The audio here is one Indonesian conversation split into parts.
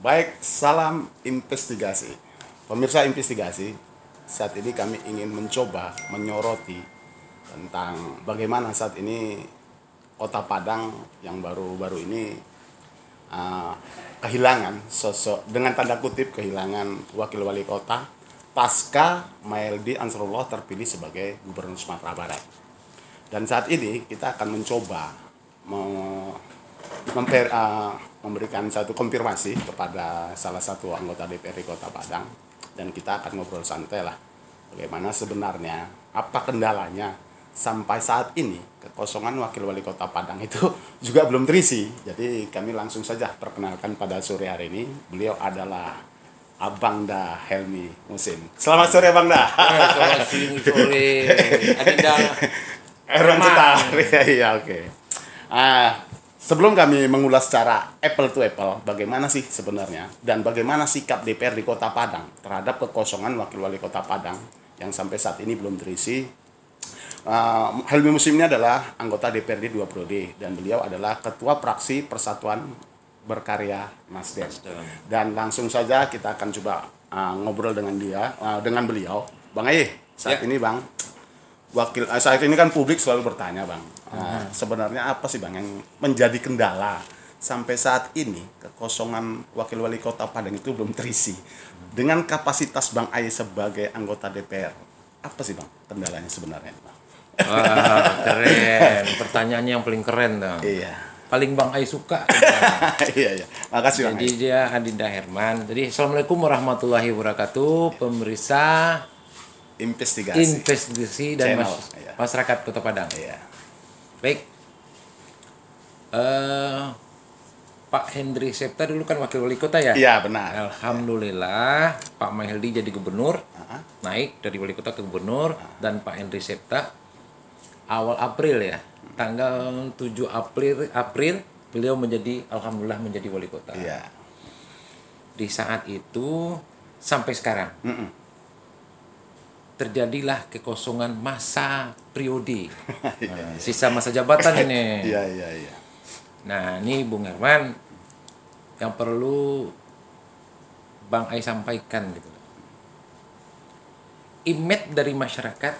Baik, salam investigasi. Pemirsa investigasi, saat ini kami ingin mencoba menyoroti tentang bagaimana saat ini Kota Padang yang baru-baru ini uh, kehilangan sosok dengan tanda kutip kehilangan wakil wali kota pasca Maeldi Ansarullah terpilih sebagai gubernur Sumatera Barat. Dan saat ini kita akan mencoba me- memper, uh, memberikan satu konfirmasi kepada salah satu anggota DPRD Kota Padang dan kita akan ngobrol santai lah bagaimana sebenarnya apa kendalanya sampai saat ini kekosongan wakil wali kota Padang itu juga belum terisi jadi kami langsung saja perkenalkan pada sore hari ini beliau adalah Abang Da Helmi Musim selamat sore Abang Da Selamat sore. Adinda. Erwan. Cetar iya oke ah sebelum kami mengulas secara apple to apple bagaimana sih sebenarnya dan bagaimana sikap DPR di Kota Padang terhadap kekosongan wakil wali Kota Padang yang sampai saat ini belum terisi Uh, Helmi Musim ini adalah anggota DPRD 2 Prode dan beliau adalah ketua praksi Persatuan Berkarya Nasdem. Dan langsung saja kita akan coba uh, ngobrol dengan dia, uh, dengan beliau. Bang Aye, saat Ya. ini Bang, wakil uh, saat ini kan publik selalu bertanya Bang, uh, sebenarnya apa sih Bang yang menjadi kendala sampai saat ini kekosongan wakil wali kota Padang itu belum terisi dengan kapasitas Bang Aye sebagai anggota DPR. Apa sih Bang kendalanya sebenarnya Bang? Wah, keren. Pertanyaannya yang paling keren dong. Iya. Paling Bang Ai suka. iya iya. Makasih Bang. Jadi dia Adinda Herman. Jadi Assalamualaikum warahmatullahi wabarakatuh. Pemeriksa Investigasi. investigasi dan Channel, mas- iya. masyarakat Kota Padang. Iya. Baik. Eh Pak Hendri Septa dulu kan wakil wali kota ya? Iya benar. Alhamdulillah Pak Maheldi jadi gubernur Aha. naik dari wali kota ke gubernur dan Pak Henry Septa awal April ya tanggal 7 April April beliau menjadi alhamdulillah menjadi wali kota Iya. di saat itu sampai sekarang Mm-mm. Terjadilah kekosongan masa periode Nah, sisa masa jabatan ini Iya iya iya. Nah, ini Bung Herman yang perlu Bang Ai sampaikan gitu. Image dari masyarakat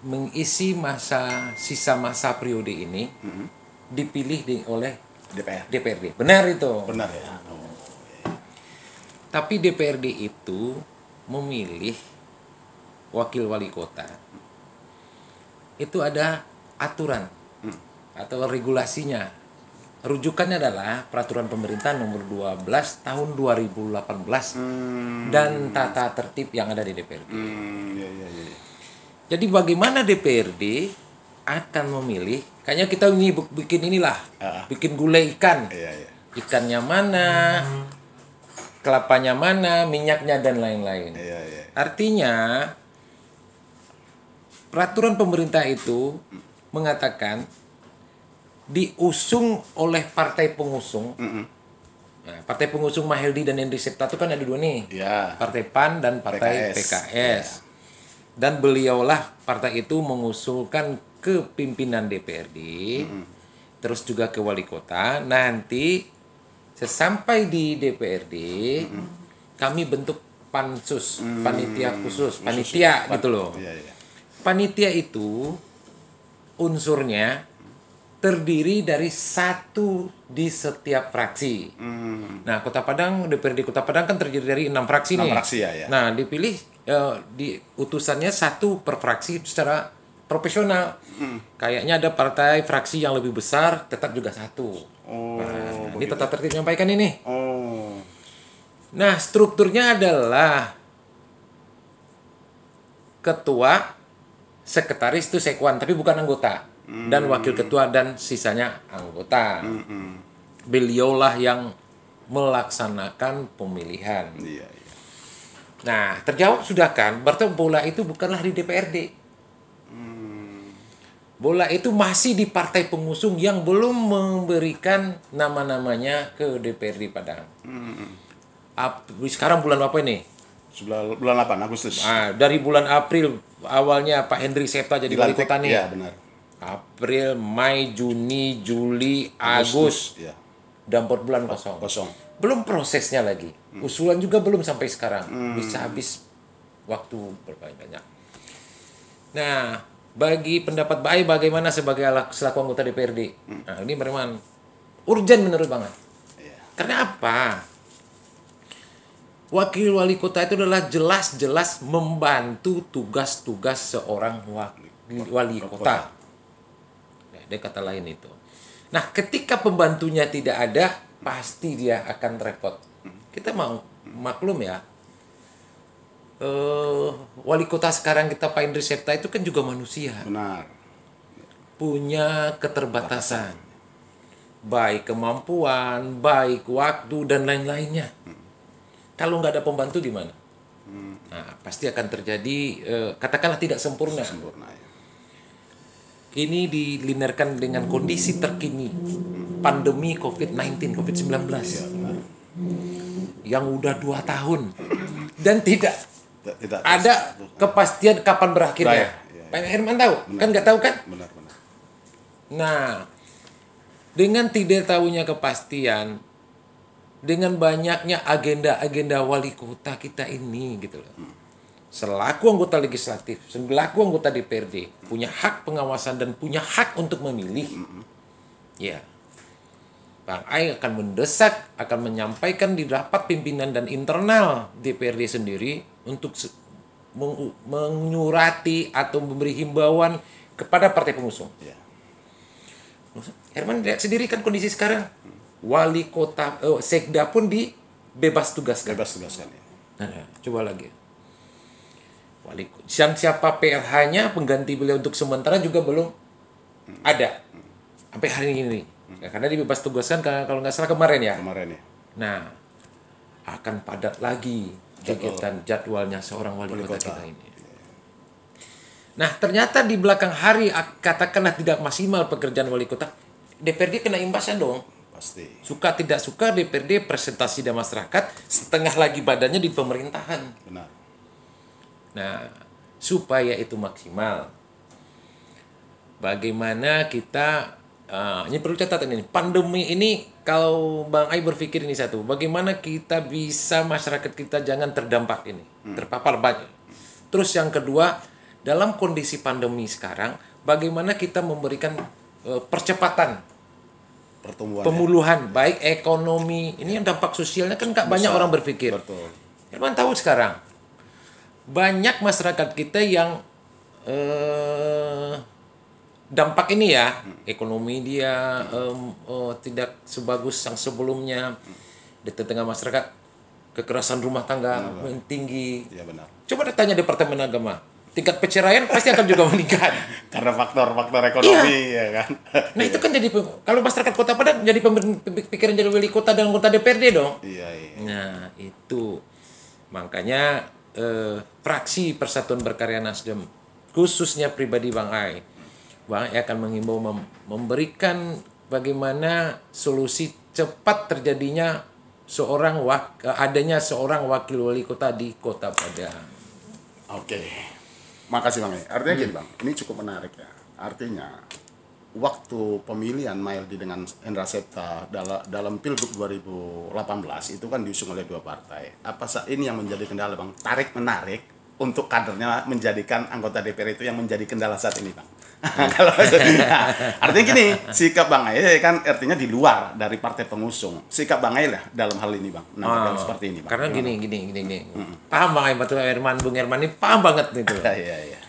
mengisi masa sisa masa periode ini dipilih di- oleh DPR. DPRD. Benar itu. Benar ya. Tapi DPRD itu memilih wakil wali kota. Itu ada aturan atau regulasinya. Rujukannya adalah peraturan pemerintah nomor 12 tahun 2018 dan tata tertib yang ada di DPRD. Hmm, iya iya iya. Jadi bagaimana DPRD akan memilih? Kayaknya kita bikin inilah, Ah. bikin gulai ikan. Iya iya. Ikannya mana, kelapanya mana, minyaknya dan lain-lain. Iya iya. Artinya peraturan pemerintah itu mengatakan diusung oleh partai pengusung. Mm-mm. Nah, partai pengusung Maheldi dan Henry Septa itu kan ada dua nih. Iya. Partai PAN dan Partai PKS. PKS. Dan beliaulah partai itu mengusulkan ke pimpinan DPRD, terus juga ke wali kota. Nanti sesampai di DPRD, kami bentuk pansus, panitia khusus, panitia gitu loh. Iya iya. Panitia itu unsurnya terdiri dari satu di setiap fraksi. Hmm. Nah, Kota Padang, DPRD Kota Padang kan terdiri dari enam fraksi Enam nih. fraksi ya, ya. Nah, dipilih eh, di utusannya satu per fraksi secara profesional. Hmm. Kayaknya ada partai fraksi yang lebih besar tetap juga satu. Oh. Nah, ini tata tertib nyampaikan ini. Oh. Nah, strukturnya adalah ketua, sekretaris itu sekwan, tapi bukan anggota. Dan wakil ketua dan sisanya anggota. Beliaulah yang melaksanakan pemilihan. Iya iya. Nah, terjawab sudah kan? Berarti bola itu bukanlah di DPRD. Bola itu masih di partai pengusung yang belum memberikan nama-namanya ke DPRD Padang. Ap- sekarang bulan apa ini? Sebulan bulan 8 Agustus. Ah, dari bulan April awalnya Pak Hendri Septa jadi wali kota nih. Iya benar. April, Mei, Juni, Juli, Agustus. Iya. dampot bulan kosong. kosong. Belum prosesnya lagi. Usulan juga belum sampai sekarang. Bisa habis waktu berbanyak. Nah, bagi pendapat Baik bagaimana sebagai selaku anggota DPRD? Nah, ini memang urgent menurut banget. Iya. Karena apa? Wakil wali kota itu adalah jelas-jelas membantu tugas-tugas seorang wali, wali kota. Nah, ada kata lain itu. Nah, ketika pembantunya tidak ada, pasti dia akan repot. Kita mau maklum ya. Eh, wali kota sekarang kita Pak Indri Septa itu kan juga manusia. Benar. punya keterbatasan. Baik kemampuan baik waktu dan lain-lainnya. Kalau nggak ada pembantu gimana nah pasti akan terjadi eh, katakanlah tidak sempurna. Sempurna ya. ini dilinerkan dengan kondisi terkini. Pandemi COVID-19 COVID-19 Benar. yang udah dua tahun. Dan tidak Tidak, tidak ada kepastian kapan berakhirnya Baik, iya, iya. Pak Herman tahu kan nggak tahu kan benar benar. Nah, dengan tidak tahunya kepastian, dengan banyaknya agenda-agenda wali kota kita ini gitu loh. Selaku anggota legislatif, selaku anggota DPRD, punya hak pengawasan dan punya hak untuk memilih. Ya. Bang Ai akan mendesak, akan menyampaikan di rapat pimpinan dan internal DPRD sendiri untuk menyurati atau memberi himbauan kepada partai pengusung. Ya. Herman lihat sendiri kan kondisi sekarang. Wali kota, eh, sekda pun dibebas tugaskan. Bebas tugaskan ya. Nah, coba lagi. Wali yang siapa PLH-nya pengganti beliau untuk sementara juga belum ada sampai hari ini. Ya, karena dibebas tugaskan kalau nggak salah kemarin ya. Kemarin ya. Nah, akan padat lagi kegiatan jadwalnya seorang wali, Wali kota, kota. kita ini. Nah, ternyata di belakang hari ak- katakanlah tidak maksimal pekerjaan wali kota, DPRD kena imbasnya dong. Pasti. Suka tidak suka DPRD presentasi di masyarakat, setengah lagi badannya di pemerintahan. Benar. Nah, supaya itu maksimal. Bagaimana kita ah, ini perlu catatan ini. Pandemi ini kalau Bang Ai berpikir ini satu, bagaimana kita bisa masyarakat kita jangan terdampak ini, terpapar banyak. Terus yang kedua, dalam kondisi pandemi sekarang, bagaimana kita memberikan eh, percepatan Pertumbuhan. pemuluhan baik ekonomi ini yang dampak sosialnya kan nggak banyak orang berpikir Betul. Herman tahu sekarang banyak masyarakat kita yang eh, dampak ini ya ekonomi dia em, eh, tidak sebagus yang sebelumnya di tengah masyarakat kekerasan rumah tangga tinggi Iya benar. coba tanya departemen agama tingkat perceraian pasti akan juga meningkat Karena faktor-faktor ekonomi ya kan. nah itu kan jadi kalau masyarakat kota Padang jadi pikiran jadi wali kota dan anggota DPRD dong iya iya. Nah, itu makanya eh, fraksi Persatuan Berkarya Nasdem khususnya pribadi Bang Ai. Bang Ai akan mengimbau mem- memberikan bagaimana solusi cepat terjadinya seorang wak- adanya seorang wakil wali kota di Kota Padang. Oke. Makasih Bang. Artinya Hmm. gini Bang, ini cukup menarik ya. Artinya waktu pemilihan Maildi dengan Hendra Septa dalam dalam Pilgub 2018 itu kan diusung oleh dua partai. Apa sa- ini yang menjadi kendala Bang? Tarik menarik untuk kadernya menjadikan anggota DPR itu yang menjadi kendala saat ini Bang. Kalau nah, artinya gini, sikap Bang Ai kan artinya di luar dari partai pengusung. Sikap Bang Ai lah dalam hal ini Bang. Nah, seperti ini Bang. Oh, Karena gini gini gini gini. Paham Bang Ai betul Herman Bung Herman ini paham banget itu. Iya iya iya.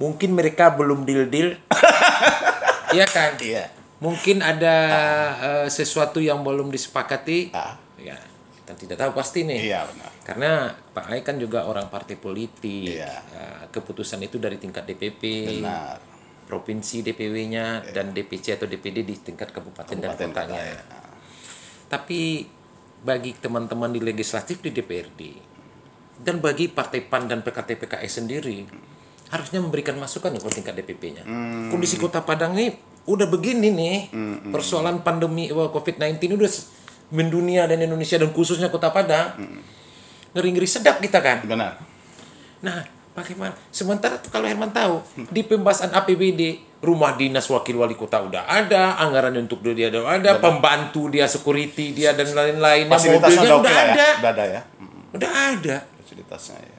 Mungkin mereka belum deal-deal. Iya kan? Iya. mungkin ada eh, sesuatu yang belum disepakati Ah. ya kita tidak tahu pasti nih Iya benar. karena Pak Ai kan juga orang partai politik Iya. Ya, keputusan itu dari tingkat DPP Benar. Provinsi DPW-nya dan DPC atau DPD di tingkat kabupaten, dan Kabupaten kotanya kota, ya. tapi bagi teman-teman di legislatif di DPRD dan bagi partai PAN dan PKT PKS sendiri harusnya memberikan masukan ke tingkat DPP-nya. Kondisi Kota Padang ini udah begini nih. Persoalan pandemi wah, COVID-19 ini udah mendunia dan Indonesia dan khususnya Kota Padang. Ngeri-ngeri sedap kita kan. Benar. Nah, bagaimana? Sementara tuh kalau Herman tahu di pembahasan APBD rumah dinas wakil wali kota udah ada, anggaran untuk dia udah ada, pembantu dia, security dia dan Fasilitasnya mobilnya udah oke udah lah ya. ada, Udah ada ya. Udah ada. Fasilitasnya ya.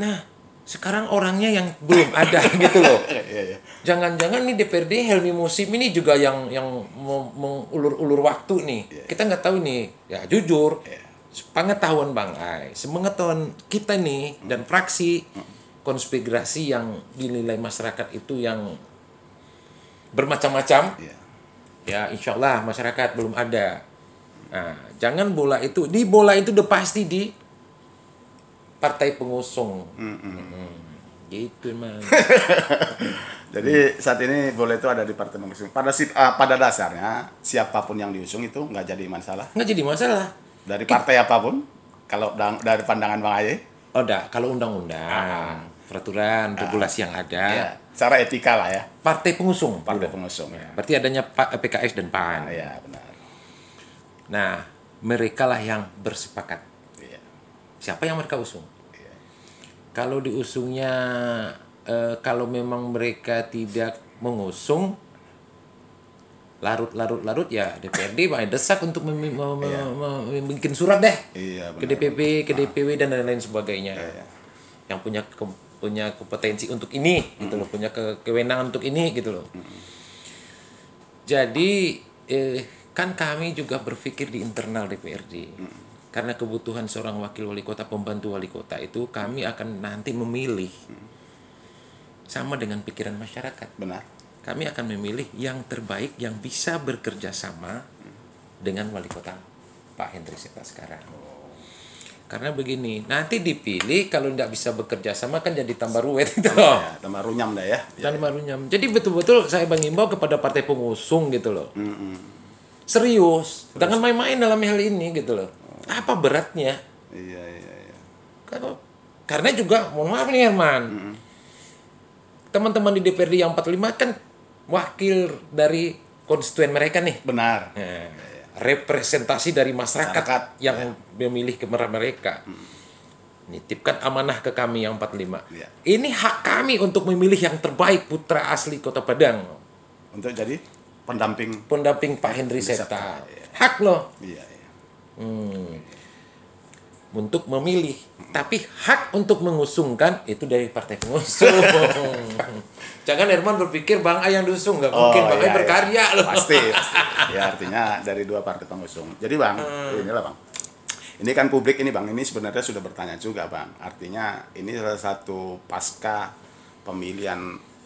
Nah, sekarang orangnya yang belum ada gitu loh. Iya, iya. Jangan-jangan nih DPRD Helmi Musim ini juga yang yang mengulur-ulur waktu nih. Kita nggak tahu nih. Ya jujur, pengetahuan Bang Ai, sepengetahuan kita nih dan fraksi konspirasi yang dinilai masyarakat itu yang bermacam-macam. Iya. Ya, insya Allah masyarakat belum ada. Nah, jangan bola itu di bola itu udah pasti di partai pengusung. Hmm, gitu man. Jadi saat ini boleh itu ada di partai pengusung. Pada si, ah, pada dasarnya siapa pun yang diusung itu nggak jadi masalah Nggak jadi masalah. dari partai apa pun. Kalau dari pandangan Bang Aye, Oh, enggak. Kalau undang-undang, peraturan, regulasi yang ada, ya, secara etika lah ya, partai pengusung. partai pengusung ya. Berarti adanya PKS dan PAN. Ah, ya benar. Nah, mereka lah yang bersepakat. Iya. Siapa yang mereka usung? Iya. Kalau diusungnya, eh, kalau memang mereka tidak mengusung, larut-larut-larut ya DPRD Pak desak untuk mem- mem- mem- mem- bikin surat deh Iya, ke benar. DPP, ke DPW dan lain-lain sebagainya. Iya. Yang punya ke- punya kompetensi untuk ini gitu loh, punya ke kewenangan untuk ini gitu loh. Jadi eh, kan kami juga berpikir di internal DPRD. Karena kebutuhan seorang wakil wali kota, pembantu wali kota itu kami akan nanti memilih sama dengan pikiran masyarakat. Benar. Kami akan memilih yang terbaik yang bisa bekerja sama dengan wali kota Pak Hendri Seta sekarang. Karena begini, nanti dipilih kalau tidak bisa bekerja sama kan jadi tambah ruwet gitu loh. Ya, tambah runyam dah ya. Ya. Dan marunyam. Jadi betul-betul saya mengimbau kepada partai pengusung gitu loh. Mm-mm. Serius, jangan main-main dalam hal ini gitu loh. Apa beratnya? Iya, iya, iya. Kalau- Karena juga, mohon maaf nih Herman, teman-teman di DPRD yang 45 kan wakil dari konstituen mereka nih. Benar. Nah, representasi dari masyarakat, Masyarakat, yang memilih ke mereka. Nitipkan amanah ke kami yang 45. Iya. Ini hak kami untuk memilih yang terbaik putra asli Kota Padang. Untuk jadi pendamping. Pendamping Pak Henry Seta, iya. Hak loh Iya, iya. untuk memilih. Tapi hak untuk mengusungkan itu dari partai pengusung. Jangan Herman berpikir Bang A yang diusung. Nggak mungkin. Bang A iya, berkarya iya. loh. Pasti, pasti. Ya artinya dari dua partai pengusung. Jadi bang, Hmm. inilah bang. Ini kan publik ini bang, ini sebenarnya sudah bertanya juga bang. Artinya ini salah satu pasca pemilihan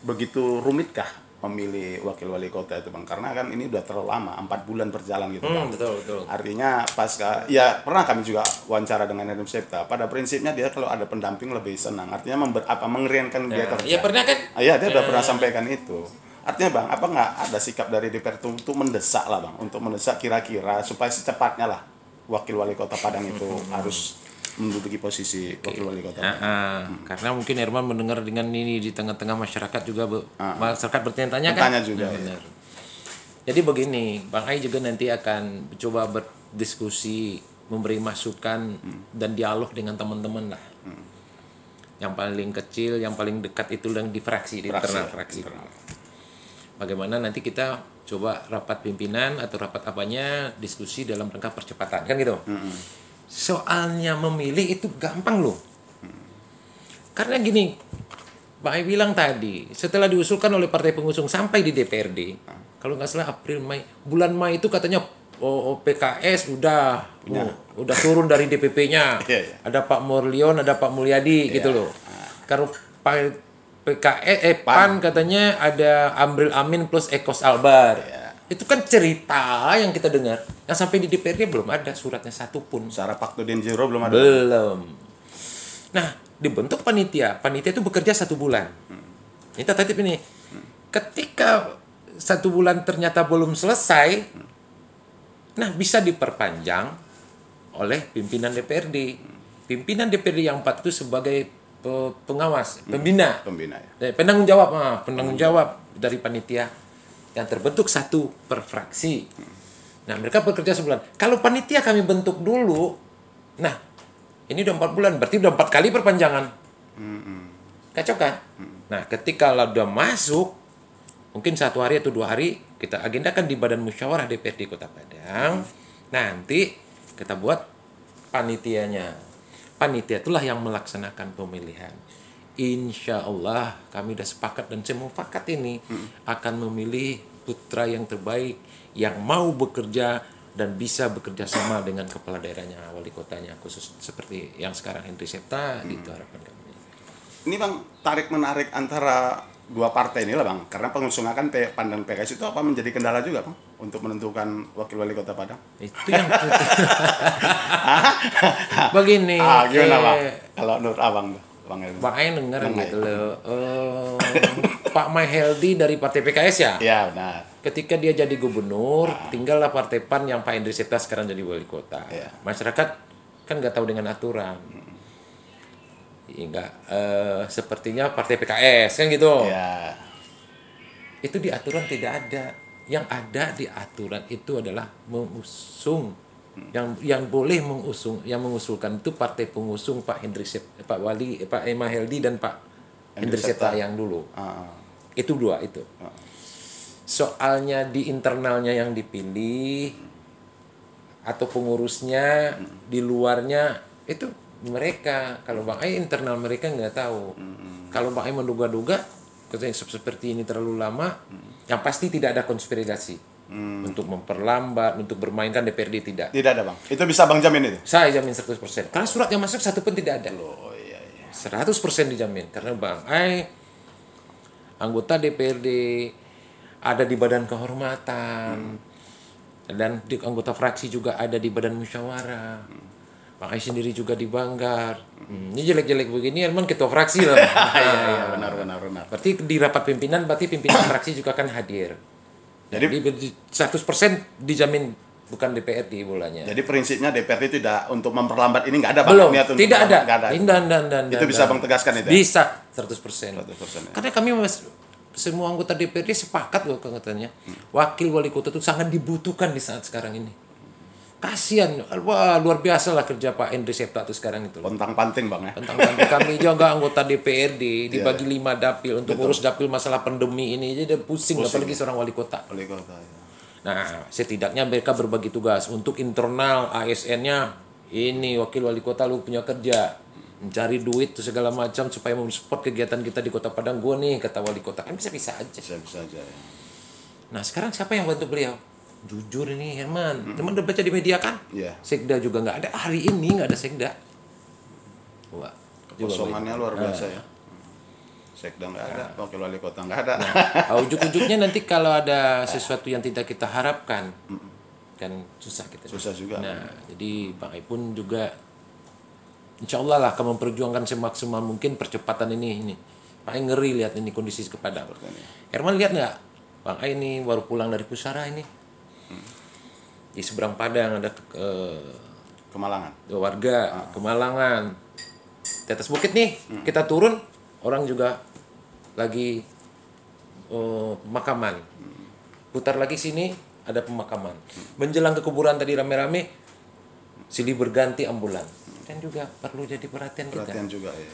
begitu rumitkah pemilih wakil wali kota itu bang? Karena kan ini udah terlalu lama, empat bulan berjalan gitu bang. Hmm, betul, betul. Artinya pasca, ya pernah kami juga wawancara dengan Adam Septa. Pada prinsipnya dia kalau ada pendamping lebih senang. Artinya member, apa mengeriankan dia kerja. Ya pernah kan? Ah, Iya, dia udah pernah sampaikan itu. Artinya bang, apa nggak ada sikap dari DPR itu untuk mendesak lah bang, untuk mendesak kira-kira supaya secepatnya lah wakil wali kota Padang itu harus menduduki posisi wakil wali kota. Ah, ah. Karena mungkin Herman mendengar dengan ini di tengah-tengah masyarakat juga be- masyarakat bertanya-tanya kan. Bertanya juga, Hmm, ya. benar. Jadi begini, Bang Ai juga nanti akan coba berdiskusi, memberi masukan dan dialog dengan teman-teman lah. Yang paling kecil, yang paling dekat itu yang di fraksi, di internal fraksi. internal. Bagaimana nanti kita coba rapat pimpinan atau rapat apanya diskusi dalam rangka percepatan kan gitu. Soalnya memilih itu gampang loh. Karena gini, Pak bilang tadi, setelah diusulkan oleh partai pengusung sampai di DPRD, kalau nggak salah April Mei, bulan Mei itu katanya oh, oh, PKS udah oh, udah turun dari DPP-nya. Iya, iya. Ada Pak Murlion, ada Pak Mulyadi gitu loh. Kalau Pak PKS eh PAN katanya ada Amril Amin plus Ekos Albar. Iya. Itu kan cerita yang kita dengar. Yang sampai di DPRD belum ada suratnya satu pun. Secara Pakto dan Jero belum ada. Belum. Nah, dibentuk panitia. Panitia itu bekerja satu bulan. Ini tata tertib ini. Ketika satu bulan ternyata belum selesai, nah bisa diperpanjang oleh pimpinan DPRD. Pimpinan DPRD yang empat itu sebagai pe- pengawas, pembina, Pembina ya. Eh, penanggung jawab, ah, penanggung jawab dari panitia yang terbentuk satu per fraksi. Nah, mereka bekerja sebulan. Kalau panitia kami bentuk dulu, nah ini udah empat bulan, berarti udah empat kali perpanjangan. Kacau kan? Nah, ketika lah udah masuk, mungkin satu hari atau dua hari kita agendakan di Badan Musyawarah DPRD Kota Padang. Nanti kita buat panitianya. Panitia itulah yang melaksanakan pemilihan. Insya Allah kami sudah sepakat dan saya mufakat ini akan memilih putra yang terbaik yang mau bekerja dan bisa bekerja sama dengan kepala daerahnya, wali kotanya khusus seperti yang sekarang Henry Septa itu harapan kami. Ini bang tarik menarik antara dua partai ini lah bang, karena pengusungan kan P- pandan PKS itu apa menjadi kendala juga bang untuk menentukan wakil wali kota Padang? Itu yang begini. ah gimana bang? eh, Kalau menurut abang tuh, bang Elmi. Bang Ain dengar Bang gitu loh. Eh, Pak Maheldi dari Partai PKS ya. Ya benar. Ketika dia jadi gubernur, tinggallah Partai PAN yang Pak Indri Septa sekarang jadi wali kota. Iya. Masyarakat kan nggak tahu dengan aturan. Enggak, eh, sepertinya Partai PKS kan gitu. Ya. Itu di aturan tidak ada. Yang ada di aturan itu adalah mengusung yang yang boleh mengusung yang mengusulkan itu partai pengusung Pak Hendri Pak Wali eh, Pak Emma Heldi dan Pak Hendri Septa. Yang dulu. Ah, Itu dua itu. Soalnya di internalnya yang dipilih atau pengurusnya di luarnya itu mereka. Kalau Bang Ai internal mereka nggak tahu. Kalau Bang Ai menduga-duga seperti ini terlalu lama, yang pasti tidak ada konspirasi untuk memperlambat, untuk bermainkan DPRD tidak. tidak ada bang. Itu bisa bang jamin itu? Saya jamin 100%. Karena surat yang masuk satu pun tidak ada. Oh iya iya. 100% dijamin karena Bang Ai anggota DPRD ada di badan kehormatan dan di anggota fraksi juga ada di badan musyawarah. Bang Ai sendiri juga di Banggar. Hmm, ini jelek-jelek begini emang ketua fraksi lah. Iya iya benar benar benar. Berarti di rapat pimpinan berarti pimpinan fraksi juga kan hadir. Jadi Jadi 100% dijamin bukan DPRD bolanya. jadi prinsipnya DPRD tidak untuk memperlambat ini nggak ada bang. Belum, Niat untuk tidak ada. Nggak ada. Dan, dan, dan, Itu bisa bang tegaskan itu. ya? Bisa 100%. 100% ya. Karena kami mas, semua anggota DPRD sepakat loh katanya. Wakil wali kota itu sangat dibutuhkan di saat sekarang ini. Kasihan, wah luar biasa lah kerja Pak Endri Septa tuh sekarang itu. loh. Pontang panting bang ya. Tentang kami juga anggota DPRD dibagi lima dapil untuk urus dapil masalah pandemi ini jadi pusing, apalagi seorang wali kota. Wali kota. Ya. Nah, setidaknya mereka berbagi tugas untuk internal ASN-nya. Ini wakil wali kota lu punya kerja, mencari duit tuh segala macam supaya mensupport kegiatan kita di Kota Padang. Gue nih kata wali kota kan bisa bisa aja. Bisa bisa aja. Ya. Nah sekarang siapa yang bantu beliau? Jujur ini Herman, teman udah baca di media kan? Iya. Sekda juga nggak ada hari ini nggak ada sekda. Wah, Kosongannya luar Ah. biasa ya. Sekda nggak ada, wakil wali kota nggak ada. Ah, ujuk-ujuknya nanti kalau ada sesuatu yang tidak kita harapkan, kan susah kita. Susah juga. Nah, jadi Bang Ai pun juga Insya Allah lah akan memperjuangkan semaksimal mungkin percepatan ini ini. Ai ngeri lihat ini kondisi kepadang. Herman lihat nggak? Bang Ai ini baru pulang dari Pusara ini. Di seberang Padang ada eh, Kemalangan. warga Kemalangan. Di atas bukit nih kita turun orang juga lagi eh, pemakaman. Putar lagi sini ada pemakaman. Menjelang ke kuburan tadi rame-rame silih berganti ambulan. Dan juga perlu jadi perhatian kita. Perhatian juga ya.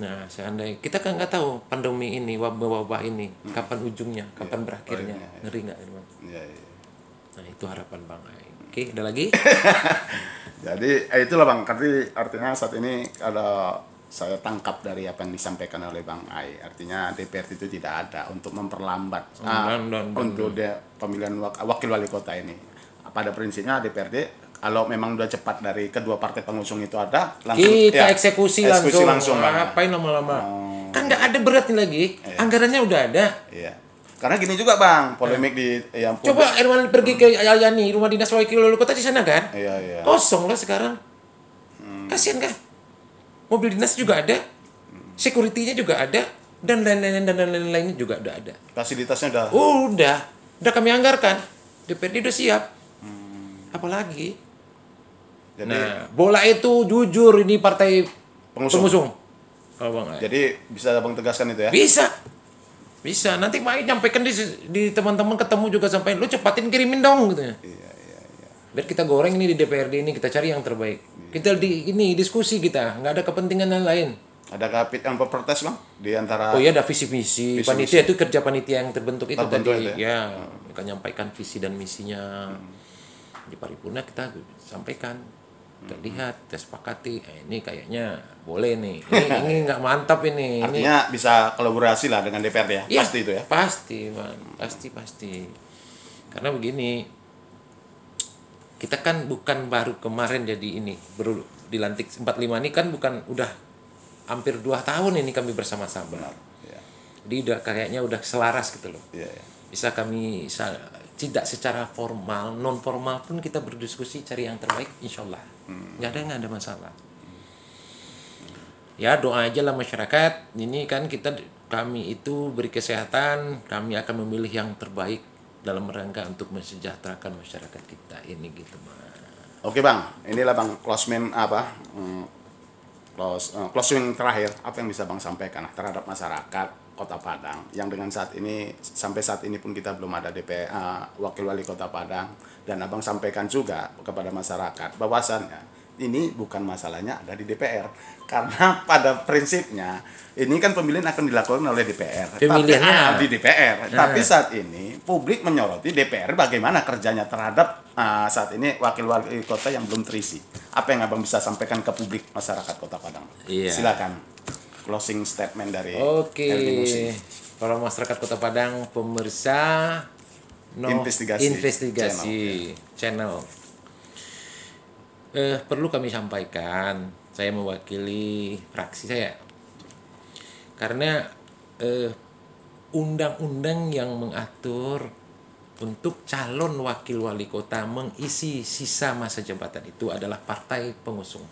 Nah, seandainya kita kan nggak tahu pandemi ini, wabah-wabah ini, kapan ujungnya, kapan berakhirnya, berakhirnya, ngeri nggak, Irwan? Iya, iya. Nah, itu harapan Bang Ai. Oke, ada lagi? Jadi eh, itulah bang, arti artinya saat ini ada saya tangkap dari apa yang disampaikan oleh Bang Ai, artinya DPRD itu tidak ada untuk memperlambat ah, dan- dan- dan- untuk pemilihan wak- wakil wali kota ini. Pada prinsipnya DPRD kalau memang udah cepat dari kedua partai pengusung itu ada, langsung kita ya, eksekusi, eksekusi langsung. langsung. Ngapain lama-lama? Oh. Kan nggak ada beratnya lagi. Anggarannya udah ada. Iya. Karena gini juga bang, polemik di yang Coba Irwan pergi ke Yani, rumah dinas wakil wali kota di sana kan? Iya iya. Kosong lah sekarang. Kasian kan? Mobil dinas juga ada, security-nya juga ada, dan lain-lain dan lain-lainnya juga udah ada. Fasilitasnya udah. Udah, udah kami anggarkan. DPRD udah siap. Apalagi? jadi Nah, bola itu jujur ini partai Pengusung. pengusung. Kalau Bang Ai. jadi bisa abang tegaskan itu ya? Bisa. Bisa. Nanti Mai nyampaikan di di teman-teman ketemu juga sampai lu cepatin kirimin dong gitu ya. Iya iya iya. Biar kita goreng ini di DPRD ini kita cari yang terbaik. Kita di ini diskusi kita, nggak ada kepentingan yang lain. Adakah fit and proper test bang di antara? Oh iya ada visi misi. Panitia itu kerja panitia yang terbentuk itu Terbentuk tadi. itu ya, mereka nyampaikan visi dan misinya. Di paripurna kita sampaikan. Kita lihat, kita sepakati. Eh, ini kayaknya boleh nih. Ini ini nggak mantap ini. ini Artinya bisa kolaborasi lah dengan DPRD ya? Iya, Pasti itu ya? Pasti, Bang. Pasti, pasti. Karena begini, kita kan bukan baru kemarin jadi ini, baru dilantik 45 ini kan bukan udah hampir dua tahun ini kami bersama-sama. Iya. Jadi udah kayaknya udah selaras gitu loh. Iya, iya. Bisa kami sa- tidak secara formal, non formal pun kita berdiskusi cari yang terbaik, insya Allah. Nggak ada nggak ada masalah. Ya doa aja lah masyarakat. Ini kan kita kami itu beri kesehatan, kami akan memilih yang terbaik dalam rangka untuk mensejahterakan masyarakat kita ini gitu mas. Oke bang, inilah bang closing apa? hmm, Close, eh, closing terakhir apa yang bisa bang sampaikan terhadap masyarakat Kota Padang? Yang dengan saat ini sampai saat ini pun kita belum ada DP eh, wakil wali Kota Padang. Dan abang sampaikan juga kepada masyarakat bahwasannya ini bukan masalahnya ada di DPR karena pada prinsipnya ini kan pemilihan akan dilakukan oleh DPR Pemilihannya. tapi, di DPR Nah. tapi saat ini publik menyoroti DPR bagaimana kerjanya terhadap ah, saat ini wakil wali kota yang belum terisi apa yang abang bisa sampaikan ke publik masyarakat Kota Padang Iya. silakan closing statement dari Oke, Musi. para masyarakat Kota Padang, pemirsa no, Investigasi. investigasi channel. Eh, perlu kami sampaikan, saya mewakili fraksi saya, karena eh, undang-undang yang mengatur untuk calon wakil wali kota mengisi sisa masa jabatan itu adalah partai pengusung.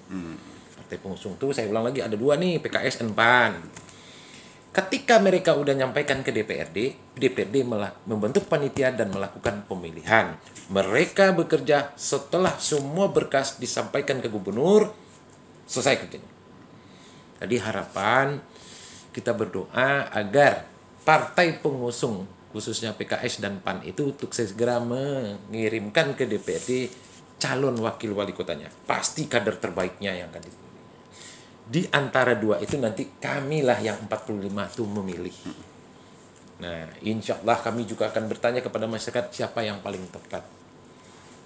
Partai pengusung tuh saya ulang lagi ada dua nih PKS dan PAN. Ketika mereka udah nyampaikan ke DPRD, DPRD membentuk panitia dan melakukan pemilihan. Mereka bekerja setelah semua berkas disampaikan ke gubernur, selesai kerjanya. Jadi harapan kita berdoa agar partai pengusung khususnya PKS dan PAN itu untuk segera mengirimkan ke DPRD calon wakil wali kotanya. Pasti kader terbaiknya yang akan dipilih. Di antara dua itu nanti kamilah yang 45 itu memilih. Nah, insya Allah kami juga akan bertanya kepada masyarakat siapa yang paling tepat.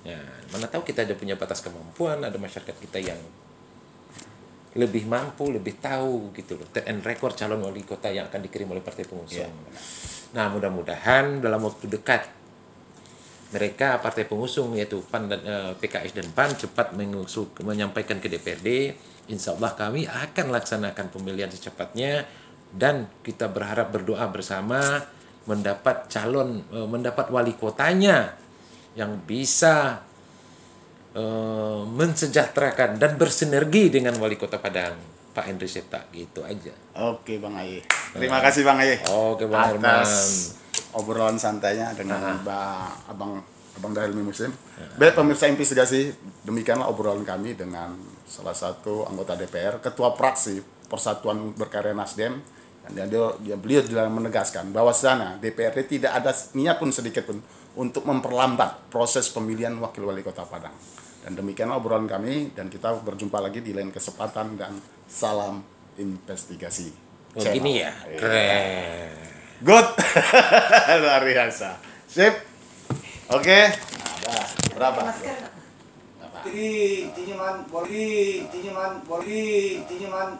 Ya, mana tahu kita ada punya batas kemampuan, ada masyarakat kita yang lebih mampu, lebih tahu gitu loh. And record calon wali kota yang akan dikirim oleh partai pengusung. Nah, mudah-mudahan dalam waktu dekat mereka partai pengusung yaitu PAN dan eh, PKS dan PAN cepat menyampaikan ke DPRD. Insya Allah kami akan laksanakan pemilihan secepatnya dan kita berharap berdoa bersama mendapat calon eh, mendapat wali kotanya yang bisa eh, mensejahterakan dan bersinergi dengan wali kota Padang Pak Henry Septa gitu aja. Oke Bang Aye. Terima kasih Bang Aye. Oke, Bang Herman. Obrolan santainya dengan Mbak Abang Abang Dahilmi Muslim. Baik pemirsa investigasi, demikianlah obrolan kami dengan salah satu anggota DPR, Ketua Praksi Persatuan Berkarya Nasdem. Dan dia, dia beliau juga menegaskan bahwa sana DPRD tidak ada niat pun sedikit pun untuk memperlambat proses pemilihan wakil wali kota Padang. Dan demikianlah obrolan kami dan kita berjumpa lagi di lain kesempatan dan salam investigasi. Oh, Channel. gini ya. Iya. Keren. Good. Luar biasa. Sip. Oke. Nah, dah. Berapa? Jadi, tinyaman, boleh, tinyaman, boleh, tinyaman.